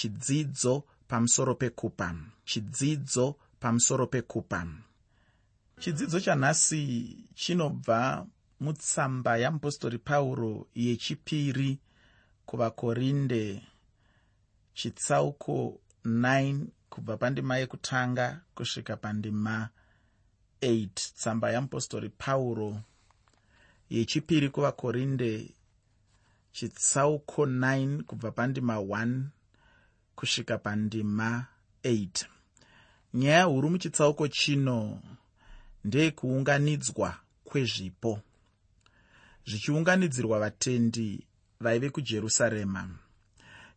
chidzidzo pamusoro pekupa. Chidzidzo pamusoro pekupa. Chidzidzo chanhasi chinobva mutsamba yamupostori pauro yechipiri kuvakorinde chitsauko 9 kubva pandima yekutanga kusvika pandima 8 tsamba yamupostori pauro yechipiri kuvakorinde chitsauko 9 kubva pandima 1 kusvika pandima 8 nyaya huru muchitsauko chino ndeyekuunganidzwa kwezvipo zvichiunganidzirwa vatendi vaive kujerusarema.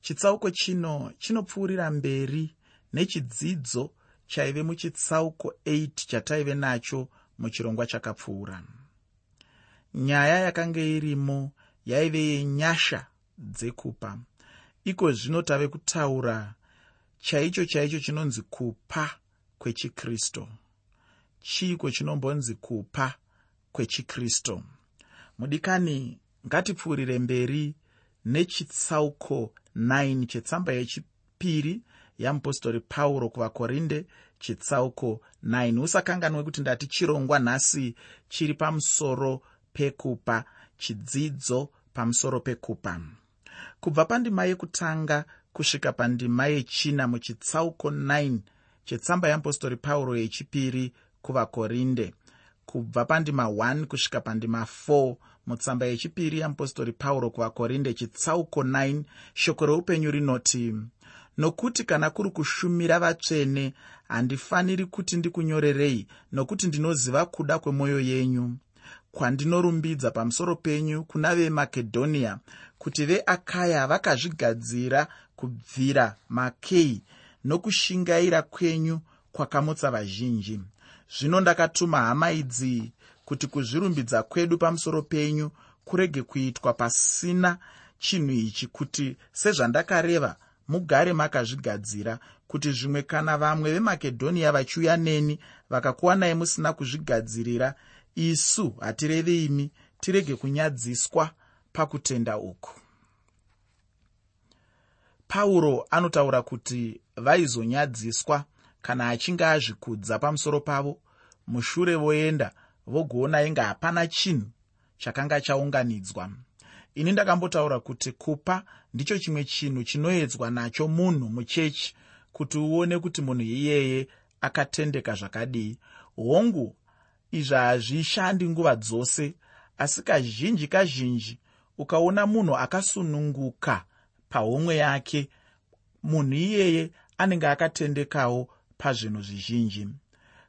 Chitsauko chino chinopfuurira mberi nechidzidzo chaive muchitsauko 8 chataive nacho muchirongwa chakapfuura. Nyaya yakanga irimo yaive yenyasha dzekupa iko zvino tave kutaura chaicho chaicho chinonzi kupa kwechikristu chiiko chinombonzi kupa kwechikristu mudikani ngatipfuurire mberi nechitsauko 9 chetsamba yechipiri yamupostori pauro kuvakorinde chitsauko 9 usakanganwe kuti ndati chirongwa nhasi chiri pamusoro pekupa chidzidzo pamusoro pekupa kubva pandima yekutanga kusvika pandima yechina muchitsauko 9 chetsamba yeapostori pauro yechipiri kuvakorinde. Kubva pandima 1 kusvika pandima 4 mutsamba yechipiri yeapostori pauro kuvakorinde chitsauko 9 shoko reupenyu rinoti nokuti kana kuri kushumira vatsvene handifaniri kuti ndikunyorerei nokuti ndinoziva kuda kwemwoyo yenyu kwandinorumbidza pamusoro penyu kuna vemakedhoniya kuti veakaya vakazvigadzira kubvira makei nokushingaira kwenyu kwakamutsa vazhinji. Zvino ndakatuma hama idzi kuti kuzvirumbidza kwedu pamusoro penyu kurege kuitwa pasina chinhu ichi kuti sezvandakareva mugare makazvigadzira kuti zvimwe kana vamwe vemakedhoniya vachiuya neni vakakuwanai musina kuzvigadzirira isu hatirevi imi tirege kunyadziswa pakutenda uku. Pauro anotaura kuti vaizonyadziswa kana achinge azvikudza pamusoro pavo mushure voenda vogoona inge hapana chinhu chakanga chaunganidzwa. Ini ndakambotaura kuti kupa ndicho chimwe chinhu chinoedzwa nacho munhu muchechi kuti uone kuti munhu iyeye akatendeka zvakadii. Hongu izvi hazvishandi nguva dzose asi kazhinji kazhinji ukaona munhu akasununguka pahomwe yake munhu iyeye anenge akatendekawo pazvinhu zvizhinji.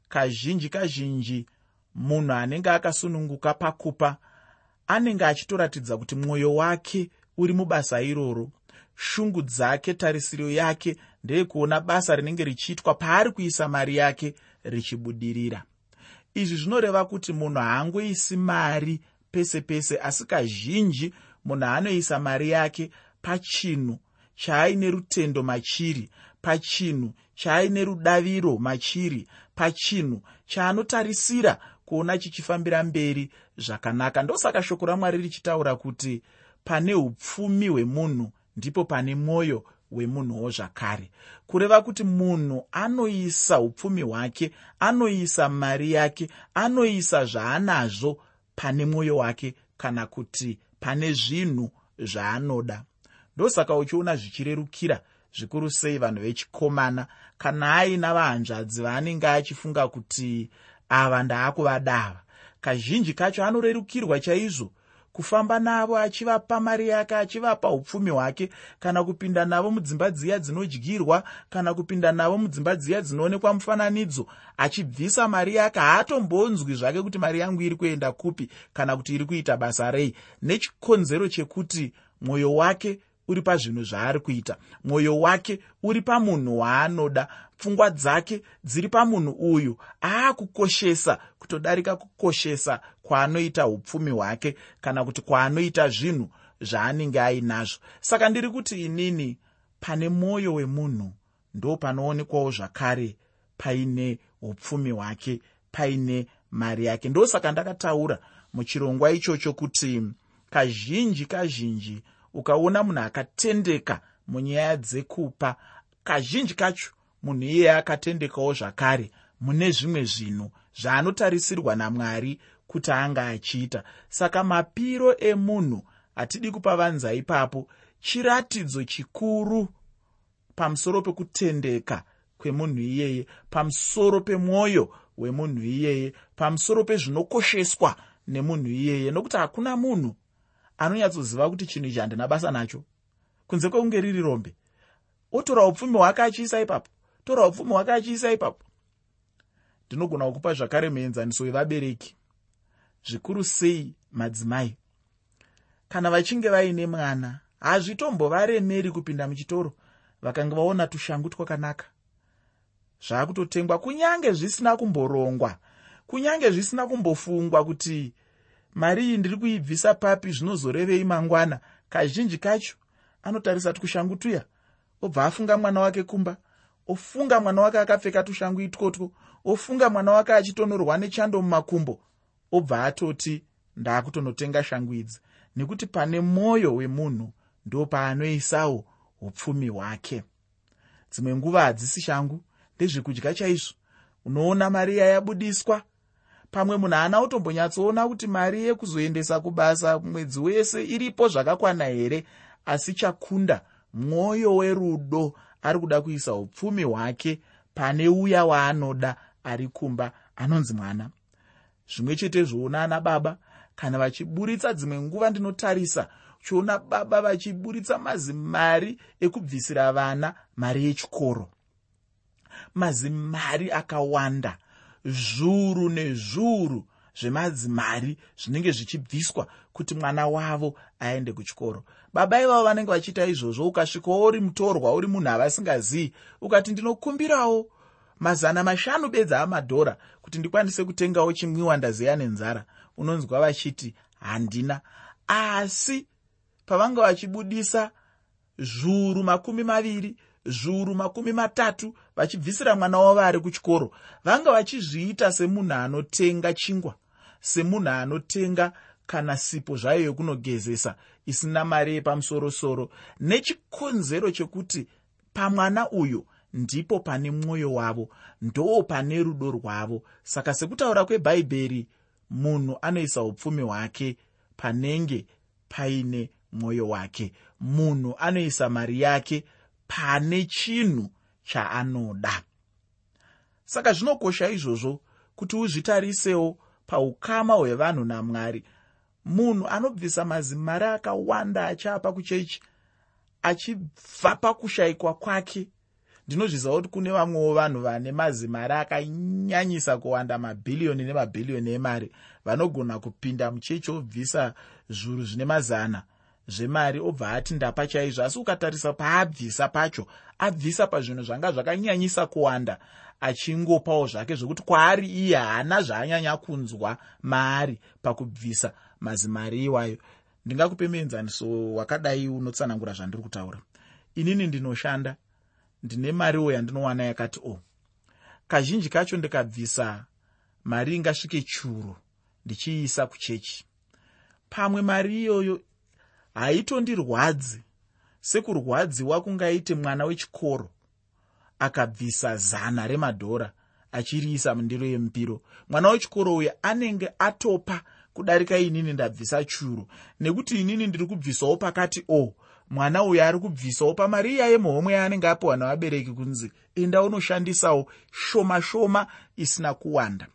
Kazhinji kazhinji munhu anenge akasununguka pakupa anenge achitoratidza kuti mwoyo wake uri mubasa iroro. Shungu dzake tarisiro yake ndeyekuona basa rinenge richiitwa paari kuisa mari yake richibudirira izvi zvinoreva kuti munhu haangoisi mari pese pese asi kazhinji munhu anoisa mari yake pachinhu chaaine rutendo machiri pachinhu chaaine rudaviro machiri pachinhu chaanotarisira kuona chichifambira mberi zvakanaka. Ndosaka shoko ramwari richitaura kuti pane upfumi hwemunhu ndipo pane mwoyo wemunhuwo zvakare. Kureva kuti munhu anoisa upfumi hwake anoisa mari yake anoisa zvaanazvo pane mwoyo wake kana kuti pane zvinhu zvaanoda. Ndosaka uchiona zvichirerukira zvikuru sei vanhu vechikomana. Kana aina vahanzvadzi vaanenge achifunga kuti ava ndaakuvadava kazhinji kacho anorerukirwa chaizvo kufamba navo achivapa mari yake achivapa upfumi hwake kana kupinda navo mudzimba dziya dzinodyirwa kana kupinda navo mudzimba dziya dzinoonekwa mufananidzo achibvisa mari yake haatombonzwi zvake kuti mari yangu iri kuenda kupi kana kuti iri kuita basa rei. Nechikonzero chekuti mwoyo wake uri pazvinhu zvaari kuita. Mwoyo wake uri pamunhu waanoda. Pfungwa dzake dziri pamunhu uyu. Aakukoshesa kutodarika kukoshesa kwaanoita upfumi hwake kana kuti kwaanoita zvinhu zvaanenge ainazvo. Saka ndiri kuti inini pane mwoyo wemunhu ndo panoonekwawo zvakare paine upfumi hwake paine mari yake. Ndosaka ndakataura muchirongwa ichocho kuti kazhinji kazhinji ukaona munhu akatendeka munyaya dzekupa kazhinji kacho munhu iyeye akatendekawo zvakare mune zvimwe zvinhu zvaanotarisirwa namwari kuti anga achiita. Saka mapiro emunhu hatidi kupa vanza ipapo chiratidzo chikuru pamusoro pekutendeka kwemunhu iyeye pamusoro pemwoyo wemunhu iyeye pamusoro pezvinokosheswa nemunhu iyeye. Nokuti hakuna munhu anonyatsoziva kuti chinhu ichi handina basa nacho. Kunze kwekunge riri rombe otora upfumi hwake achiisa ipapo tora upfumi hwake achiisa ipapo. Ndinogona kukupa zvakare muenzaniso wevabereki. Zvikuru sei madzimai? Kana vachinge vaine mwana hazvitombovaremeri kupinda muchitoro vakanga vaona tushangu twakanaka. Zvaakutotengwa kunyange zvisina kumborongwa kunyange zvisina kumbofungwa kuti mari iyi ndiri kuibvisa papi zvinozorevei mangwana. Kazhinji kacho anotarisa twushangu tuya obva afunga mwana wake kumba ofunga mwana wake akapfeka tushangu itwotwo ofunga mwana wake achitonorwa nechando mumakumbo obva atoti ndaakutonotenga shangu idzi. Nekuti pane mwoyo wemunhu ndo paanoisawo upfumi hwake. Dzimwe nguva hadzisi shangu ndezvekudya chaizvo. Unoona mari yayabudiswa pamwe munhu haana kutombonyatsoona kuti mari yekuzoendesa kubasa mwedzi wese iripo zvakakwana here asi chakunda mwoyo werudo ari kuda kuisa upfumi hwake pane uya waanoda ari kumba anonzi mwana. Zvimwe chete zvoona ana baba kana vachiburitsa dzimwe nguva ndinotarisa chiona baba vachiburitsa mazimari ekubvisira vana mari yechikoro. Mazimari akawanda zviuru nezviuru zvemadzimari zvinenge zvichibviswa kuti mwana wavo aende kuchikoro. Baba ivavo vanenge vachiita izvozvo ukasvikawo uri mutorwa uri munhu avasingazivi ukati ndinokumbirawo mazana mashanu bedza amadhora kuti ndikwanise kutengawo chimwiwa ndazeya nenzara. Unonzwa vachiti handina. Asi pavanga vachibudisa zviuru makumi maviri zviuru makumi matatu vachibvisira mwana wavo ari kuchikoro. Vanga vachizviita semunhu anotenga chingwa semunhu anotenga kana sipo zvayo yokunogezesa isina mari yepamusorosoro. Nechikonzero chekuti pamwana uyu ndipo pane mwoyo wavo ndo pane rudo rwavo. Saka sekutaura kwebhaibheri munhu anoisa upfumi hwake panenge paine mwoyo wake. Munhu anoisa mari yake pane chinhu chaanoda. Saka zvinokosha izvozvo kuti uzvitarisewo paukama hwevanhu namwari. Munhu anobvisa mazimari akawanda achiapa kuchechi achibva pakushayikwa kwake. Ndinozviziva kuti kune vamwewo vanhu vane mazimari akanyanyisa kuwanda mabhiriyoni nemabhiriyoni emari. Vanogona kupinda muchechi obvisa zviuru zvine mazana zvemari obva ati ndapa chaizvo asi ukatarisa paabvisa pacho abvisa pazvinhu zvanga zvakanyanyisa kuwanda achingopawo zvake zvokuti kwaari iye haana zvaanyanya kunzwa maari pakubvisa mazimari iwayo. Ndingakupe muenzaniso wakadai unotsanangura zvandiri kutaura. Inini ndinoshanda ndine mariwo yandinowana yakati o oh, kazhinji kacho ndikabvisa mari ingasvike churo ndichiisa kuchechi. Pamwe mari iyoyo haitondirwadzi. Sekurwadziwa kungaite mwana wechikoro akabvisa zana remadhora achiriisa mundiro yemupiro. Mwana wechikoro uyu anenge atopa kudarika inini ndabvisa churu. Nekuti inini ndiri kubvisawo pakati o oh, mwana uyu ari kubvisawo pamari iya yemuhomwe yaanenge apiwa navabereki kunzi enda unoshandisawo shoma shoma isina kuwanda.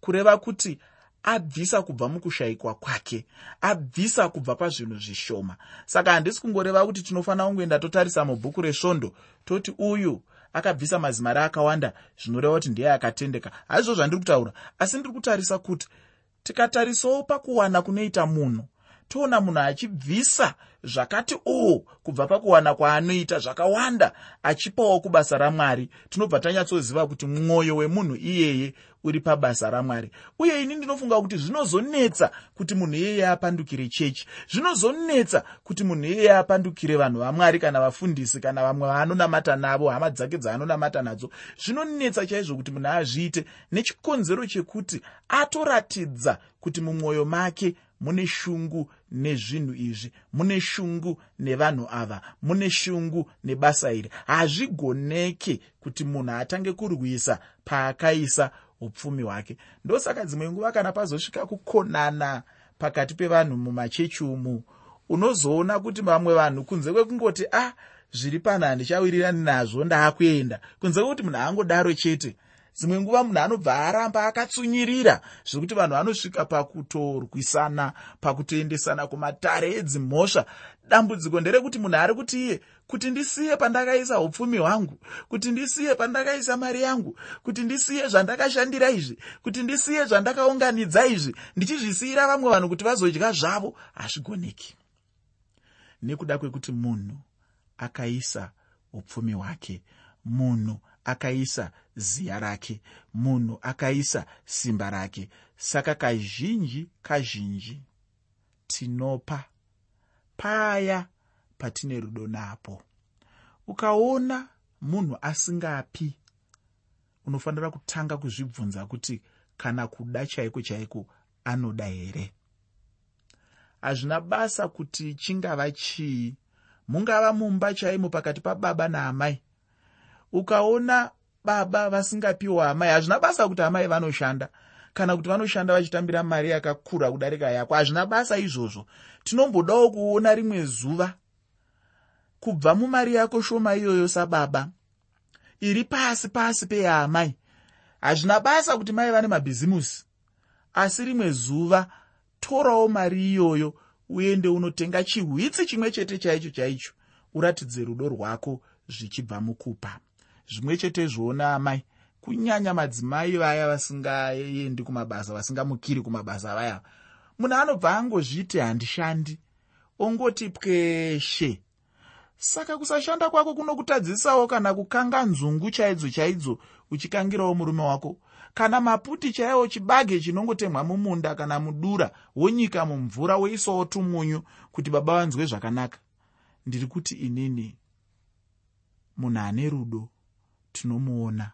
Kureva kuti abvisa kubva mukushayikwa kwake abvisa kubva pazvinhu zvishoma. Saka handisi kungoreva kuti tinofanira kungoenda totarisa mubhuku resvondo toti uyu akabvisa mazimari akawanda zvinoreva kuti ndiye akatendeka. Haizvo zvandiri kutaura asi ndiri kutarisa kuti tikatarisawo pakuwana kunoita munhu toona munhu achibvisa zvakati o kubva pakuwana kwaanoita zvakawanda achipawo kubasa ramwari. Tinobva tanyatsoziva kuti mwoyo wemunhu iyeye uri pabasa ramwari. Uye ini ndinofunga kuti zvinozonetsa kuti munhu iyeye apandukire chechi. Zvinozonetsa kuti munhu iyeye apandukire vanhu vamwari kana vafundisi kana vamwe vaanonamata navo hama dzake dzaanonamata nadzo. Zvinonetsa chaizvo kuti munhu azviite nechikonzero chekuti atoratidza kuti mumwoyo make mune shungu nezvinhu izvi mune shungu nevanhu ava mune shungu nebasa iri. Hazvigoneke kuti munhu atange kurwisa paakaisa upfumi hwake. Ndosaka dzimwe nguva kana pazosvika kukonana pakati pevanhu mumachechi umu unozoona kuti vamwe vanhu kunze kwekungoti ah, zviri pano handichawirirani nazvo ndaakuenda. Kunze kwekuti munhu angodaro chete dzimwe nguva munhu anobva aramba akatsunyirira zvekuti vanhu vanosvika pakutorwisana pakutoendesana kumatare edzimhosva. Dambudziko nderekuti munhu ari kuti iye kuti ndisiye pandakaisa upfumi hwangu kuti ndisiye pandakaisa mari yangu kuti ndisiye zvandakashandira izvi kuti ndisiye zvandakaunganidza izvi ndichizvisiyira vamwe vanhu kuti vazodya zvavo hazvigoneki. Nekuda kwekuti munhu akaisa upfumi hwake munhu akaisa ziya rake munhu akaisa simba rake. Saka kazhinji kazhinji tinopa paya patine rudo napo. Ukaona munhu asingapi unofanira kutanga kuzvibvunza kuti kana kuda chaiko chaiko anoda here. Hazvina basa kuti chingava chii. Mungava mumba chaimo pakati pababa naamai ukaona baba vasingapiwa hamai hazvina basa kuti hamai vanoshanda. Kana kuti vanoshanda vachitambira mari yakakura kudarika yako hazvina basa izvozvo. Tinombodawo kuona rimwe zuva. Kubva mumari yako shoma iyoyo sababa iri pasi pasi peyaamai hazvina basa kuti mai vane mabhizimusi. Asi rimwe zuva torawo mari iyoyo uende unotenga chihwitsi chimwe chete chaicho chaicho. Uratidze rudo rwako zvichibva mukupa zvimwe chete zvoona amai. Kunyanya madzimai vaya vasingaendi kumabasa vasingamukiri kumabasa vaya munhu anobva angozviti handishandi. Ongoti pweshe. Saka kusashanda kwako kunokutadzisawo kana kukanga nzungu chaidzo chaidzo uchikangirawo murume wako kana maputi chaiwo chibage chinongotemwa mumunda kana mudura wonyika mumvura woisawo tumunyu kuti baba vanzwe zvakanaka. Ndiri kuti inini munhu ane rudo tinomuona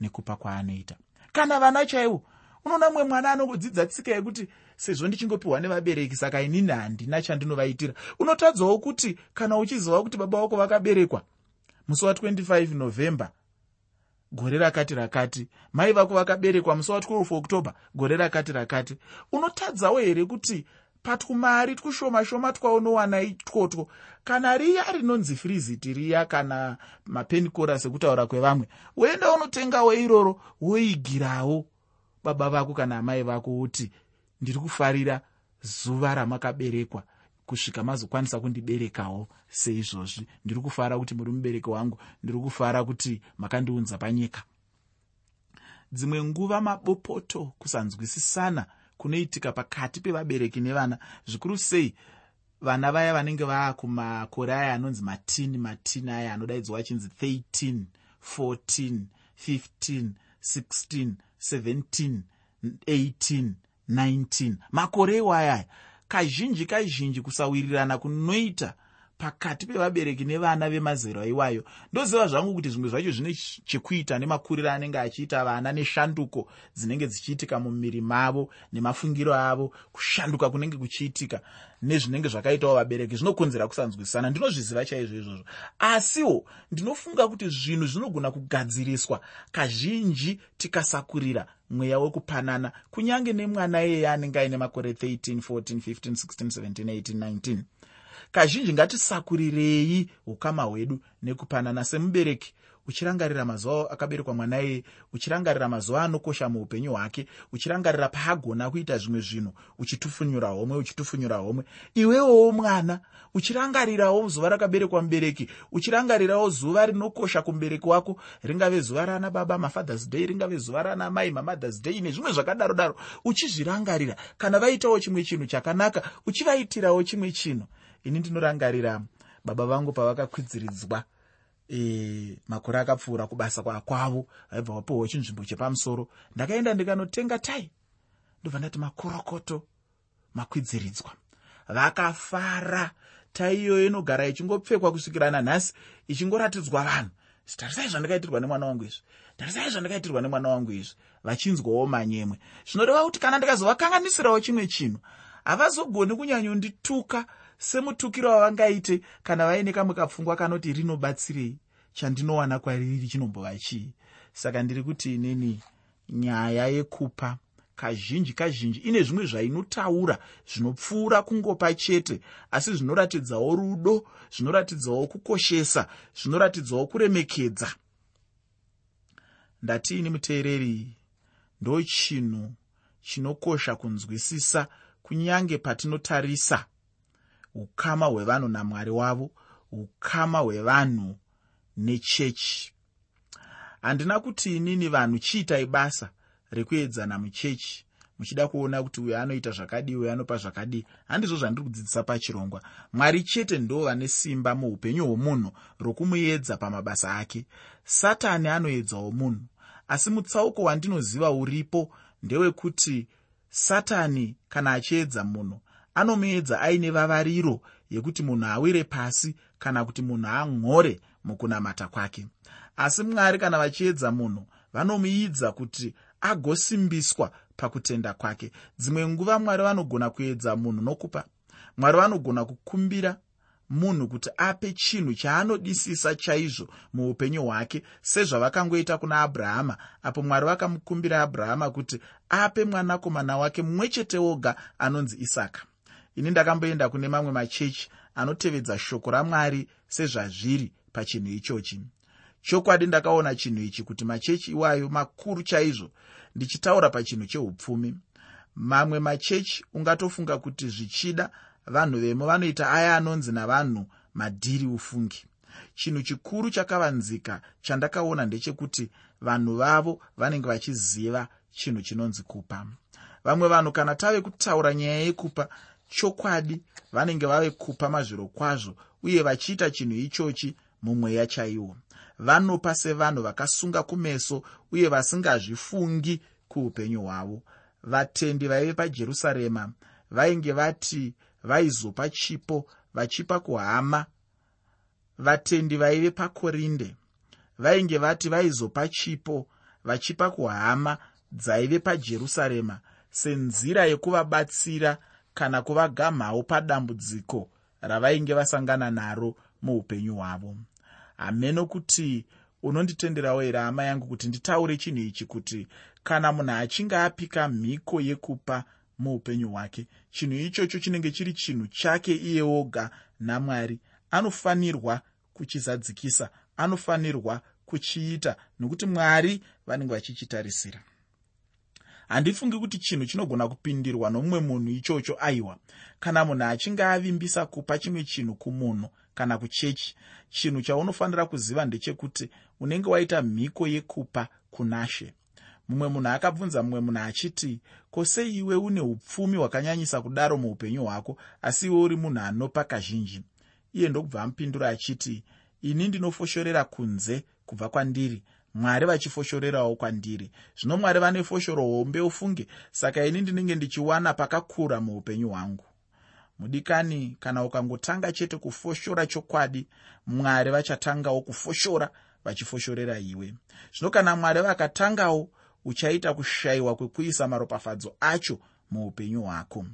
nekupa kwaanoita. Kana vana chaivo unoona mumwe mwana anongodzidza tsika yekuti sezvo ndichingopiwa nevabereki saka inini handina chandinovaitira. Unotadzawo kuti kana uchiziva kuti baba vako vakaberekwa musi wa25 november gore rakati rakati mai vako vakaberekwa musi wa12 october gore rakati rakati unotadzawo here kuti patwumari twushoma shoma twaunowana itwotwo kana riya rinonzi friziti riya kana mapenikora sekutaura kwevamwe woenda unotengawo iroro woigirawo baba vako kana amai vako kuti ndiri kufarira zuva ramakaberekwa kusvika mazokwanisa kundiberekawo seizvozvi. Ndiri kufara kuti muri mubereki wangu ndiri kufara kuti makandiunza panyika. Dzimwe nguva mabopoto kusanzwisisana kunoitika pakati pevabereki nevana. Zvikuru sei vana vaya vanenge vaakumakore aya anonzi matini matini aya anodaidzwa achinzi 13 14 15 16 17 18 19 makore iwayaya kazhinji kazhinji kusawirirana kunoita pakati pevabereki nevana vemazero iwayo ndoziva zvangu kuti zvimwe zvacho zvine chekuita nemakuriro anenge achiita vana neshanduko dzinenge dzichiitika mumiri mavo nemafungiro avo kushanduka kunenge kuchiitika nezvinenge zvakaitawo vabereki zvinokonzera kusanzwisana. Ndinozviziva chaizvo izvozvo. Asiwo ndinofunga kuti zvinhu zvinogona kugadziriswa kazhinji tikasakurira mweya wekupanana kunyange nemwana iyeye anenge aine makore 13 14 15 16 17 18 19 kazhinji ngatisakurirei ukama hwedu nekupanana semubereki uchirangarira mazuva akaberekwa mwana iye uchirangarira mazuva anokosha muupenyu hwake uchirangarira paagona kuita zvimwe zvinhu uchitufunyura homwe uchitufunyura homwe. Iwewowo mwana uchirangarirawo zuva rakaberekwa mubereki uchirangarirawo zuva rinokosha kumubereki wako. Ringave zuva rana baba mafathers day ringave zuva rana mai mamothers day nezvimwe zvakadaro daro uchizvirangarira kana vaitawo chimwe chinhu chakanaka uchivaitirawo chimwe chinhu ini ndinorangarira baba vangu pavakakwidziridzwa e, makore akapfuura kubasa kwakwavo vaibva vapiwa chinzvimbo chepamusoro. Ndakaenda ndikanotenga tai? Ndobva ndati makorokoto makwidziridzwa vakafara. Tai iyoyo inogara ichingopfekwa kusvikira nanhasi ichingoratidzwa vanhu. Tarisai zvandakaitirwa nemwana wangu izvi. Tarisai zvandakaitirwa nemwana wangu izvi. Vachinzwawo manyemwe. Zvinoreva kuti kana ndikazovakanganisirawo chimwe chinhu havazogoni kunyanyondituka semutukiro wavangaite kana vaine kamwe kapfungwa kanoti rinobatsirei chandinowana kwariri chinombova chii? Saka ndiri kuti inini nyaya yekupa kazhinji kazhinji ine zvimwe zvainotaura zvinopfuura kungopa chete asi zvinoratidzawo rudo zvinoratidzawo kukoshesa zvinoratidzawo kuremekedza. Ndatiini muteereri ndo chinhu chinokosha kunzwisisa kunyange patinotarisa ukama hwevanhu namwari wavo ukama hwevanhu nechechi. Handina kuti inini vanhu chiitai basa rekuedzana muchechi muchida kuona kuti uyo anoita zvakadii uyo anopa zvakadii handizvo zvandiri kudzidzisa pachirongwa. Mwari chete ndo vane simba muupenyu hwomunhu rokumuedza pamabasa ake. Satani anoedzawo munhu asi mutsauko wandinoziva uripo ndewekuti satani kana achiedza munhu anomuedza aine vavariro yekuti munhu awire pasi kana kuti munhu ang'ore mukunamata kwake. Asi mwari kana vachiedza munhu vanomuidza kuti agosimbiswa pakutenda kwake. Dzimwe nguva mwari vanogona kuedza munhu nokupa. Mwari vanogona kukumbira munhu kuti ape chinhu chaanodisisa chaizvo muupenyu hwake sezvavakangoita kuna abrahama. Apo mwari vakamukumbira abrahama kuti ape mwanakomana wake mumwe chete woga anonzi isaka ini ndakamboenda kune mamwe machechi anotevedza shoko ramwari sezvazviri pachinhu ichochi. Chokwadi ndakaona chinhu ichi kuti machechi iwayo makuru chaizvo ndichitaura pachinhu cheupfumi. Mamwe machechi ungatofunga kuti zvichida vanhu vemo vanoita aya anonzi navanhu madhiri ufungi. Chinhu chikuru chakavanzika chandakaona ndechekuti vanhu vavo vanenge vachiziva chinhu chinonzi kupa. Vamwe vanhu kana tave kutaura nyaya yekupa chokwadi vanenge vave kupa mazviro kwazvo uye vachiita chinhu ichochi mumweya chaiwo. Vanopa sevanhu vakasunga kumeso uye vasingazvifungi kuupenyu hwavo. Vatendi vaive pajerusarema vainge vati vaizopa chipo vachipa kuhama. Vatendi vaive pakorinde vainge vati vaizopa chipo vachipa kuhama dzaive pajerusarema. Senzira yekuvabatsira kana kuvagamhawo padambudziko ravainge vasangana naro muupenyu hwavo. Hameno kuti unonditenderawo here hama yangu kuti nditaure chinhu ichi kuti kana munhu achinge apika mhiko yekupa muupenyu hwake chinhu ichocho chinenge chiri chinhu chake iye oga namwari anofanirwa kuchizadzikisa anofanirwa kuchiita nokuti mwari vanenge vachichitarisira handifungi kuti chinhu chinogona kupindirwa nomumwe munhu ichocho aiwa. Kana munhu achinge avimbisa kupa chimwe chinhu kumunhu kana kuchechi chinhu chaunofanira kuziva ndechekuti unenge waita mhiko yekupa kunashe. Mumwe munhu akabvunza mumwe munhu achiti ko sei iwe une upfumi hwakanyanyisa kudaro muupenyu hwako asi iwe uri munhu anopa kazhinji? Iye ndokubva amupindura achiti ini ndinofoshorera kunze kubva kwandiri mwari vachifoshorerawo kwandiri. Zvino mwari vane foshoro hombe ufunge saka ini ndinenge ndichiwana pakakura muupenyu hwangu. Mudikani kana ukangotanga chete kufoshora chokwadi mwari vachatangawo kufoshora vachifoshorera iwe. Zvino kana mwari vakatangawo uchaita kushayiwa kwekuisa maropafadzo acho muupenyu hwako.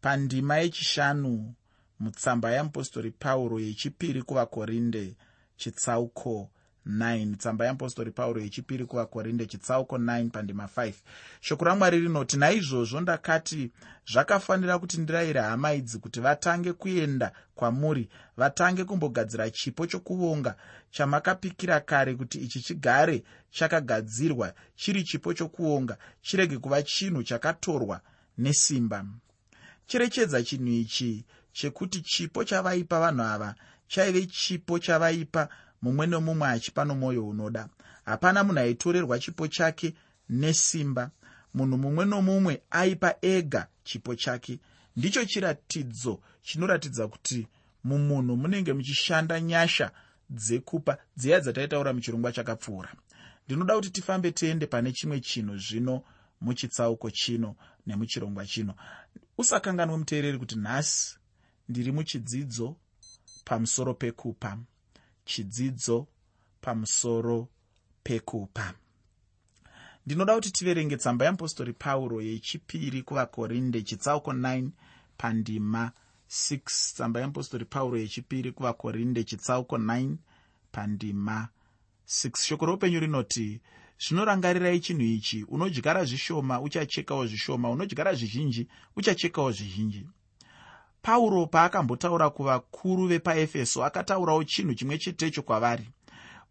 Pandima yechishanu mutsamba yeapostori pauro yechipiri kuvakorinde chitsauko 9 tsamba yeapostori pauro yechipiri kuvakorinde chitsauko 9 pandima 5 shoko ramwari rinoti naizvozvo ndakati zvakafanira kuti ndirayire hama idzi kuti vatange kuenda kwamuri vatange kumbogadzira chipo chokuvonga chamakapikira kare kuti ichi chigare chakagadzirwa chiri chipo chokuonga chirege kuva chinhu chakatorwa nesimba. Cherechedza chinhu ichi chekuti chipo chavaipa vanhu ava chaive chipo chavaipa mumwe nomumwe achipa nomwoyo unoda. Hapana munhu aitorerwa chipo chake nesimba. Munhu mumwe nomumwe aipa ega chipo chake. Ndicho chiratidzo chinoratidza kuti mumunhu munenge muchishanda nyasha dzekupa dziya dzataitaura muchirongwa chakapfuura. Ndinoda kuti tifambe tiende pane chimwe chinhu zvino muchitsauko chino nemuchirongwa chino. Usakanganwe muteereri kuti nhasi ndiri muchidzidzo pamusoro pekupa chidzidzo pamusoro pekupa. Ndinoda kuti tiverenge tsamba yeapostori pauro yechipiri kuvakorinde chitsauko 9 pandima 6 tsamba yeapostori pauro yechipiri kuvakorinde chitsauko 9 pandima 6 shoko roupenyu rinoti zvinorangarirai chinhu ichi? Unodyara zvishoma uchachekawo zvishoma. Unodyara zvizhinji uchachekawo zvizhinji pauro paakambotaura kuvakuru vepaefeso akataurawo chinhu chimwe chetecho kwavari.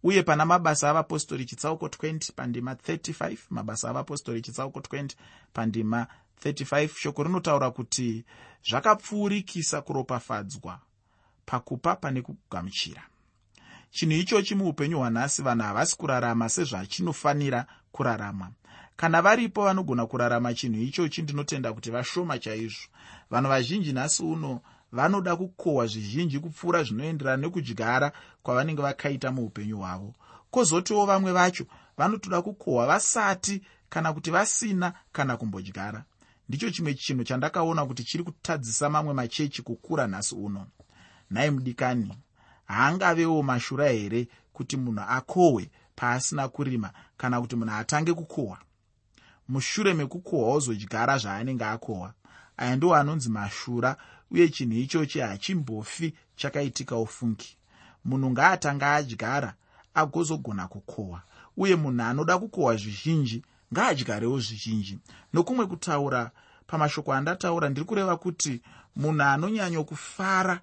Uye pana mabasa avapostori chitsauko 20 pandima 35 mabasa avapostori chitsauko 20 pandima 35 shoko rinotaura kuti zvakapfuurikisa kuropafadzwa pakupa pane kugamuchira. Chinhu ichochi muupenyu hwanhasi vanhu havasi kurarama sezvachinofanira kuraramwa kana varipo vanogona kurarama chinhu ichochi ndinotenda kuti vashoma chaizvo. Vanhu vazhinji nhasi uno vanoda kukohwa zvizhinji kupfuura zvinoenderana nekudyara kwavanenge vakaita muupenyu hwavo. Kwozotiwo vamwe vacho vanotoda kukohwa vasati kana kuti vasina kana kumbodyara. Ndicho chimwe chinhu chandakaona kuti chiri kutadzisa mamwe machechi kukura nhasi uno. Nhai mudikani haangavewo mashura here kuti munhu akohwe paasina kurima kana kuti munhu atange kukohwa mushure mekukohwa wozodyara zvaanenge akohwa. Aya ndiwo anonzi mashura uye chinhu ichochi hachimbofi chakaitika ufungi. Munhu ngaatanga adyara agozogona kukohwa uye munhu anoda kukohwa zvizhinji ngaadyarewo zvizhinji. Nokumwe kutaura pamashoko andataura ndiri kureva kuti munhu anonyanyokufara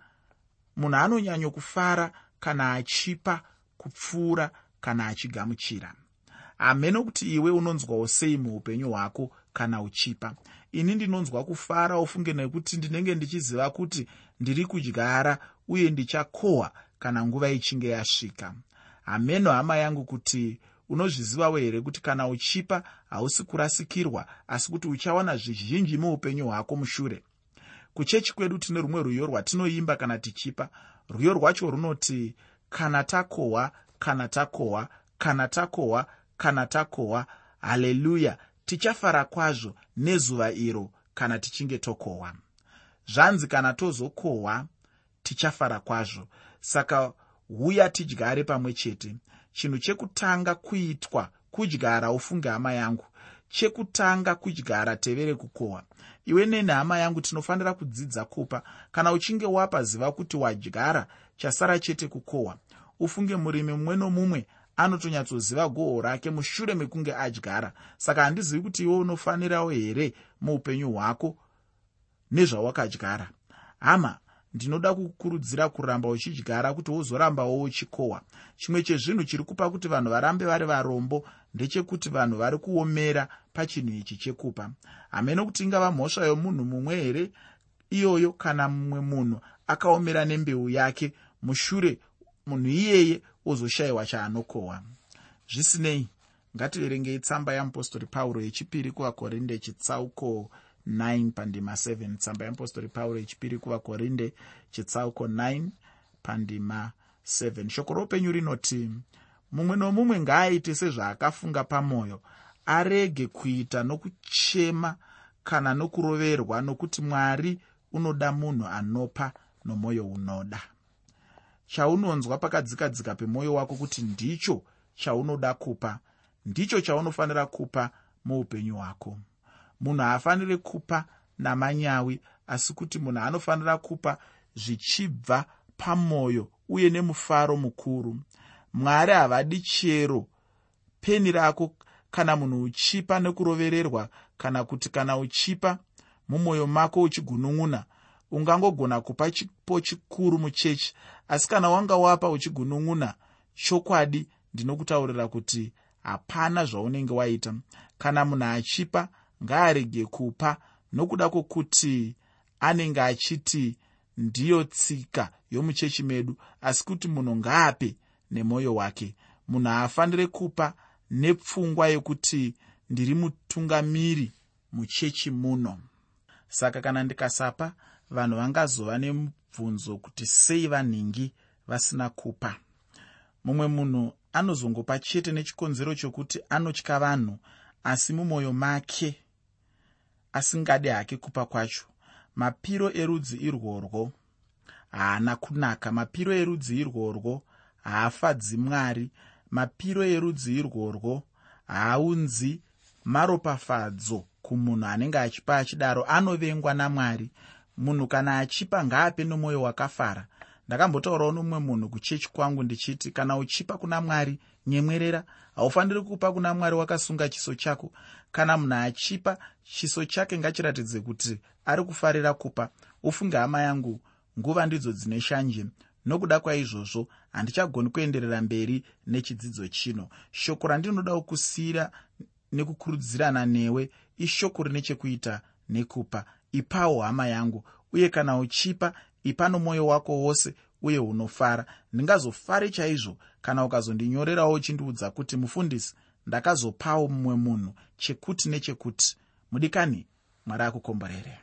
munhu anonyanyokufara kana achipa kupfuura kana achigamuchira hamene kuti iwe unonzwawo sei muupenyu hwako kana uchipa. Ini ndinonzwa kufara ufunge nekuti ndinenge ndichiziva kuti ndiri kudyara uye ndichakohwa kana nguva ichinge yasvika. Hameno hama yangu kuti unozvizivawo here kuti kana uchipa hausi kurasikirwa asi kuti uchawana zvizhinji muupenyu hwako mushure? Kuchechi kwedu tine rumwe rwiyo rwatinoimba kana tichipa rwiyo rwacho runoti kana takohwa kana takohwa kana takohwa kana takohwa haleluya tichafara kwazvo nezuva iro kana tichinge tokohwa. Zvanzi kana tozokohwa tichafara kwazvo. Saka uya tidyare pamwe chete. Chinhu chekutanga kuitwa kudyara ufunge hama yangu chekutanga kudyara tevere kukohwa iwe neni hama yangu tinofanira kudzidza kupa. Kana uchinge wapa ziva kuti wadyara chasara chete kukohwa. Ufunge murimi mumwe nomumwe anotonyatsoziva gohwo rake mushure mekunge adyara. Saka handizivi kuti iwe unofanirawo here muupenyu hwako nezvawakadyara. Hama ndinoda kukurudzira kuramba uchidyara kuti wozorambawo uchikohwa. Chimwe chezvinhu chiri kupa kuti vanhu varambe vari varombo ndechekuti vanhu vari kuomera pachinhu ichi chekupa. Hamene kuti ingava mhosva yomunhu mumwe here? Iyoyo kana mumwe munhu akaomera nembeu yake mushure munhu iyeye ozoshayiwa chaanokohwa. Zvisinei ngativerengei tsamba yeapostori pauro yechipiri kuvakorinde chitsauko 9 pandima 7 tsamba yeapostori pauro yechipiri kuvakorinde chitsauko 9 pandima 7 shoko roupenyu rinoti mumwe nomumwe ngaaite sezvaakafunga pamwoyo arege kuita nokuchema kana nokuroverwa nokuti mwari unoda munhu anopa nomwoyo unoda chaunonzwa pakadzikadzika pemwoyo wako kuti ndicho chaunoda kupa ndicho chaunofanira kupa muupenyu hwako. Munhu haafaniri kupa namanyawi asi kuti munhu anofanira kupa zvichibva pamwoyo uye nemufaro mukuru. Mwari havadi chero peni rako kana munhu uchipa nekurovererwa kana kuti kana uchipa mumwoyo mako uchigunun'una ungangogona kupa chipo chikuru muchechi. Asi kana wanga wapa uchigunun'una chokwadi ndinokutaurira kuti hapana zvaunenge waita. Kana munhu achipa ngaarege kupa. Nokuda kwokuti anenge achiti ndiyo tsika yomuchechi medu asi kuti munhu ngaape nemwoyo wake. Munhu haafaniri kupa nepfungwa yekuti ndiri mutungamiri muchechi muno. Saka kana ndikasapa vanhu vangazova nemubvunzo kuti sei vanhingi vasina kupa. Mumwe munhu anozongopa chete nechikonzero chokuti anotya vanhu asi mumwoyo make asingade hake kupa kwacho. Mapiro erudzi irworwo haana kunaka. Mapiro erudzi irworwo haafadzi mwari. Mapiro erudzi irworwo haaunzi maropafadzo kumunhu anenge achipa achidaro. Anovengwa namwari munhu kana achipa ngaape nomwoyo wakafara. Ndakambotaurawo nomumwe munhu kuchechi kwangu ndichiti kana uchipa kuna mwari nyemwerera. Haufaniri kupa kuna mwari wakasunga chiso chako. Kana munhu achipa chiso chake ngachiratidze kuti ari kufarira kupa. Ufunge hama yangu nguva ndidzo dzine shanje. Nokuda kwaizvozvo handichagoni kuenderera mberi nechidzidzo chino. Shoko randinoda kusiyira nekukurudzirana newe ishoko rine chekuita nekupa ipawo hama yangu uye kana uchipa ipa nomwoyo wako wose uye unofara. Ndingazofare chaizvo kana ukazondinyorerawo uchindiudza kuti mufundisi ndakazopawo mumwe munhu chekuti nechekuti. Mudikani mwari akukomborere